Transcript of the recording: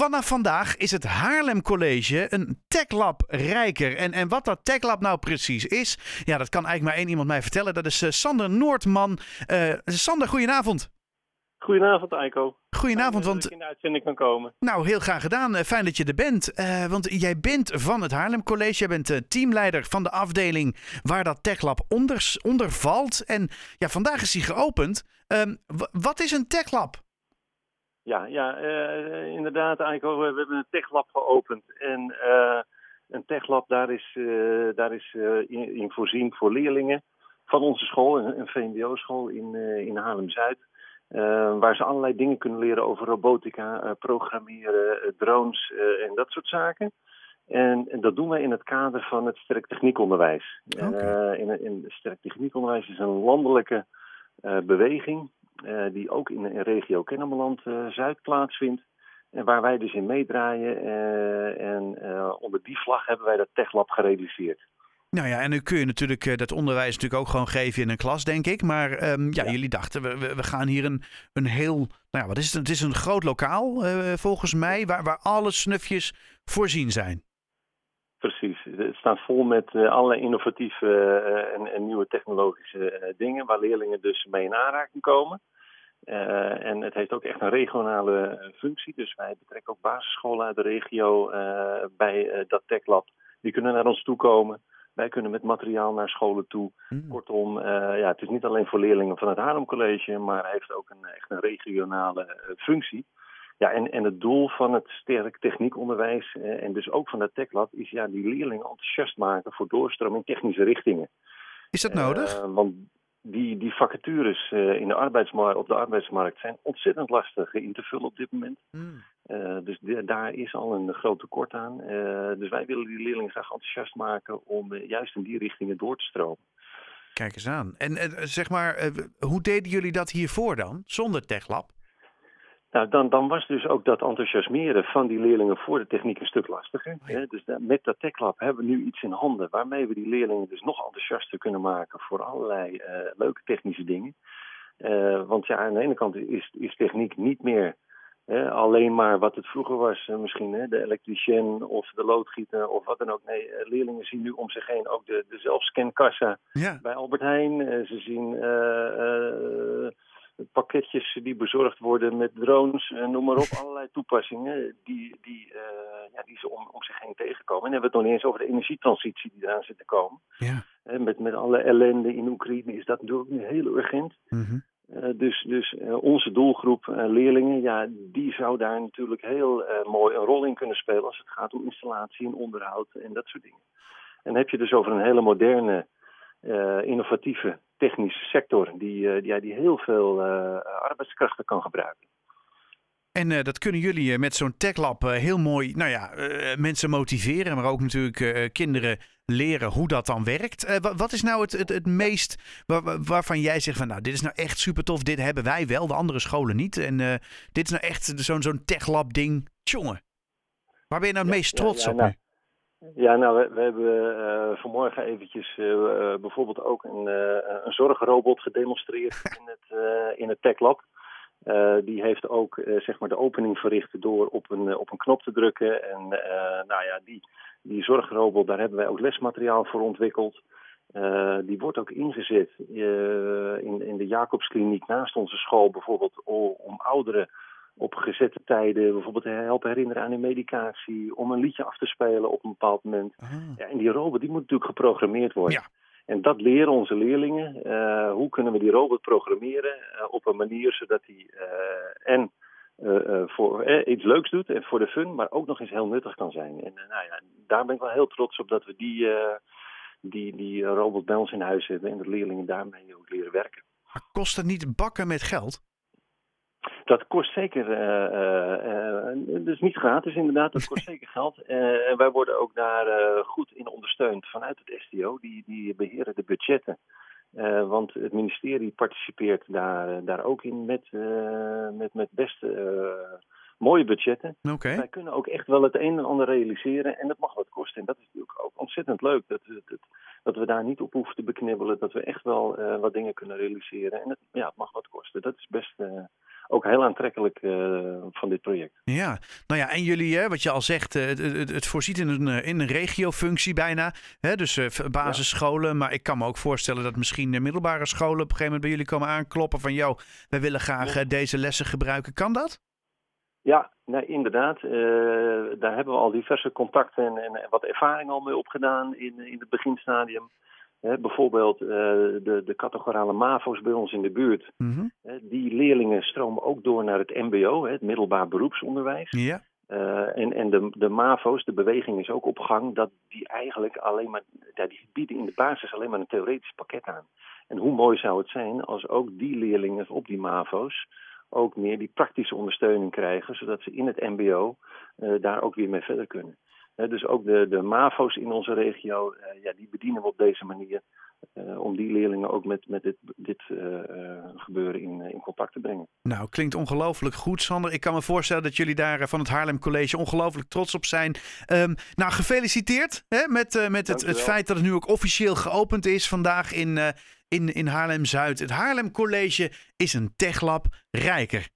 Vanaf vandaag is het Haarlem College een techlab rijker. En, en wat dat techlab nou precies is, ja, dat kan eigenlijk maar één iemand mij vertellen. Dat is uh, Sander Noordman. Uh, Sander, goedenavond. Goedenavond, Eiko. Goedenavond, want... ik in de uitzending kan komen. Nou, heel graag gedaan. Fijn dat je er bent. Uh, want jij bent van het Haarlem College. Jij bent teamleider van de afdeling waar dat techlab onder, onder valt. En ja, vandaag is hij geopend. Uh, wat is een techlab? Ja, ja uh, inderdaad, Eiko. We hebben een techlab geopend. En uh, een techlab, daar is, uh, daar is in, in, voorzien voor leerlingen van onze school, een, een VMBO-school in, in Haarlem-Zuid. waar ze allerlei dingen kunnen leren over robotica, programmeren, drones en dat soort zaken. En, en, dat doen wij in het kader van het sterk techniekonderwijs. Okay. in, in sterk techniekonderwijs is een landelijke beweging die ook in de regio Kennemerland uh, Zuid plaatsvindt. En waar wij dus in meedraaien. Uh, en onder die vlag hebben wij dat TechLab gerealiseerd. Nou ja, en nu kun je natuurlijk dat onderwijs natuurlijk ook gewoon geven in een klas, denk ik. Maar um, ja, ja, jullie dachten, we, we, gaan hier een, een heel. Nou ja, wat is het? Het is een groot lokaal, volgens mij, waar, waar alle snufjes voorzien zijn. Precies. Het staat vol met uh, allerlei innovatieve uh, en, en, nieuwe technologische uh, dingen waar leerlingen dus mee in aanraking komen. en het heeft ook echt een regionale functie. Dus wij betrekken ook basisscholen uit de regio bij dat TechLab. Die kunnen naar ons toe komen. Wij kunnen met materiaal naar scholen toe. Mm. Kortom, ja, het is niet alleen voor leerlingen van het Haarlem College, maar heeft ook een, echt een regionale functie. Ja, en, en het doel van het sterk techniekonderwijs eh, en dus ook van dat TechLab is ja, die leerlingen enthousiast maken voor doorstroom in technische richtingen. Is dat nodig? Uh, want die, die vacatures uh, in de arbeidsmarkt, op de arbeidsmarkt zijn ontzettend lastig in te vullen op dit moment. Mm. dus de, daar is al een groot tekort aan. dus wij willen die leerlingen graag enthousiast maken om juist in die richtingen door te stromen. Kijk eens aan. En zeg maar, hoe deden jullie dat hiervoor dan, zonder TechLab? Nou, dan, dan was dus ook dat enthousiasmeren van die leerlingen voor de techniek een stuk lastiger. Hè? Dus met dat TechLab hebben we nu iets in handen waarmee we die leerlingen dus nog enthousiaster kunnen maken voor allerlei uh, leuke technische dingen. Uh, want ja, aan de ene kant is, is techniek niet meer hè, alleen maar wat het vroeger was. Uh, misschien hè, de elektricien of de loodgieter of wat dan ook. Nee, leerlingen zien nu om zich heen ook de, de zelfscankassa ja. bij Albert Heijn. ze zien pakketjes die bezorgd worden met drones, en noem maar op, allerlei toepassingen die, die, uh, ja, die ze om, om zich heen tegenkomen. En dan hebben we het nog niet eens over de energietransitie die eraan zit te komen. Ja. En met, met alle ellende in Oekraïne is dat natuurlijk nu heel urgent. Mm -hmm. uh, dus dus uh, onze doelgroep leerlingen, ja, die zou daar natuurlijk heel mooi een rol in kunnen spelen als het gaat om installatie en onderhoud en dat soort dingen. En dan heb je dus over een hele moderne, innovatieve technische sector die, uh, die, die heel veel uh, arbeidskrachten kan gebruiken. En uh, dat kunnen jullie met zo'n techlab heel mooi nou ja, mensen motiveren, maar ook natuurlijk kinderen leren hoe dat dan werkt. wat is nou het, het, het meest waar, waarvan jij zegt van nou, dit is nou echt super tof, dit hebben wij wel, de andere scholen niet. En dit is nou echt zo'n zo'n techlab ding. Tjonge, waar ben je nou het meest trots ja, ja, op nou, ja, nou, we, we hebben uh, vanmorgen eventjes uh, bijvoorbeeld ook een, uh, een zorgrobot gedemonstreerd in het, in het Tech Lab. die heeft ook zeg maar de opening verricht door op een, op een knop te drukken. En nou ja, die, die zorgrobot, daar hebben wij ook lesmateriaal voor ontwikkeld. die wordt ook ingezet in, in de Jacobskliniek naast onze school bijvoorbeeld om ouderen op gezette tijden bijvoorbeeld helpen herinneren aan hun medicatie, om een liedje af te spelen op een bepaald moment. Ja, en die robot die moet natuurlijk geprogrammeerd worden. Ja. En dat leren onze leerlingen. Uh, hoe kunnen we die robot programmeren uh, op een manier zodat hij uh, en voor iets leuks doet en voor de fun, maar ook nog eens heel nuttig kan zijn. En nou ja, daar ben ik wel heel trots op dat we die, die, die robot bij ons in huis hebben en dat leerlingen daarmee ook leren werken. Maar kost het niet bakken met geld? Dat kost zeker, uh, dus niet gratis inderdaad, dat kost zeker geld. en wij worden ook daar goed in ondersteund vanuit het STO, die, die beheren de budgetten. want het ministerie participeert daar, daar ook in met, met, met best mooie budgetten. Okay. Wij kunnen ook echt wel het een en ander realiseren en dat mag wat kosten. En dat is natuurlijk ook ontzettend leuk, dat, dat, dat we daar niet op hoeven te beknibbelen. Dat we echt wel wat dingen kunnen realiseren en het, ja, het mag wat kosten. Dat is best ook heel aantrekkelijk van dit project. Ja, nou ja, en jullie, hè, wat je al zegt, het, het, het voorziet in een, in een regiofunctie bijna. Hè, dus basisscholen, maar ik kan me ook voorstellen dat misschien middelbare scholen op een gegeven moment bij jullie komen aankloppen van, joh, wij willen graag deze lessen gebruiken. Kan dat? Ja, nee, inderdaad. Uh, daar hebben we al diverse contacten en, en, wat ervaring al mee opgedaan in, in het beginstadium. Bijvoorbeeld uh, de, de categorale MAVO's bij ons in de buurt. Mm die leerlingen stromen ook door naar het MBO, het middelbaar beroepsonderwijs. Ja. Uh, en en de, de MAVO's, de beweging is ook op gang dat die eigenlijk alleen maar, ja, die bieden in de basis alleen maar een theoretisch pakket aan. En hoe mooi zou het zijn als ook die leerlingen op die MAVO's ook meer die praktische ondersteuning krijgen, zodat ze in het MBO uh, eh, daar ook weer mee verder kunnen. Dus ook de, de MAVO's in onze regio, uh, ja, die bedienen we op deze manier om die leerlingen ook met, met dit, dit gebeuren in, in contact te brengen. Nou, klinkt ongelooflijk goed, Sander. Ik kan me voorstellen dat jullie daar van het Haarlem College ongelooflijk trots op zijn. Um, nou, gefeliciteerd hè, met, met het, het feit dat het nu ook officieel geopend is vandaag in in, in Haarlem-Zuid. Het Haarlem College is een techlab rijker.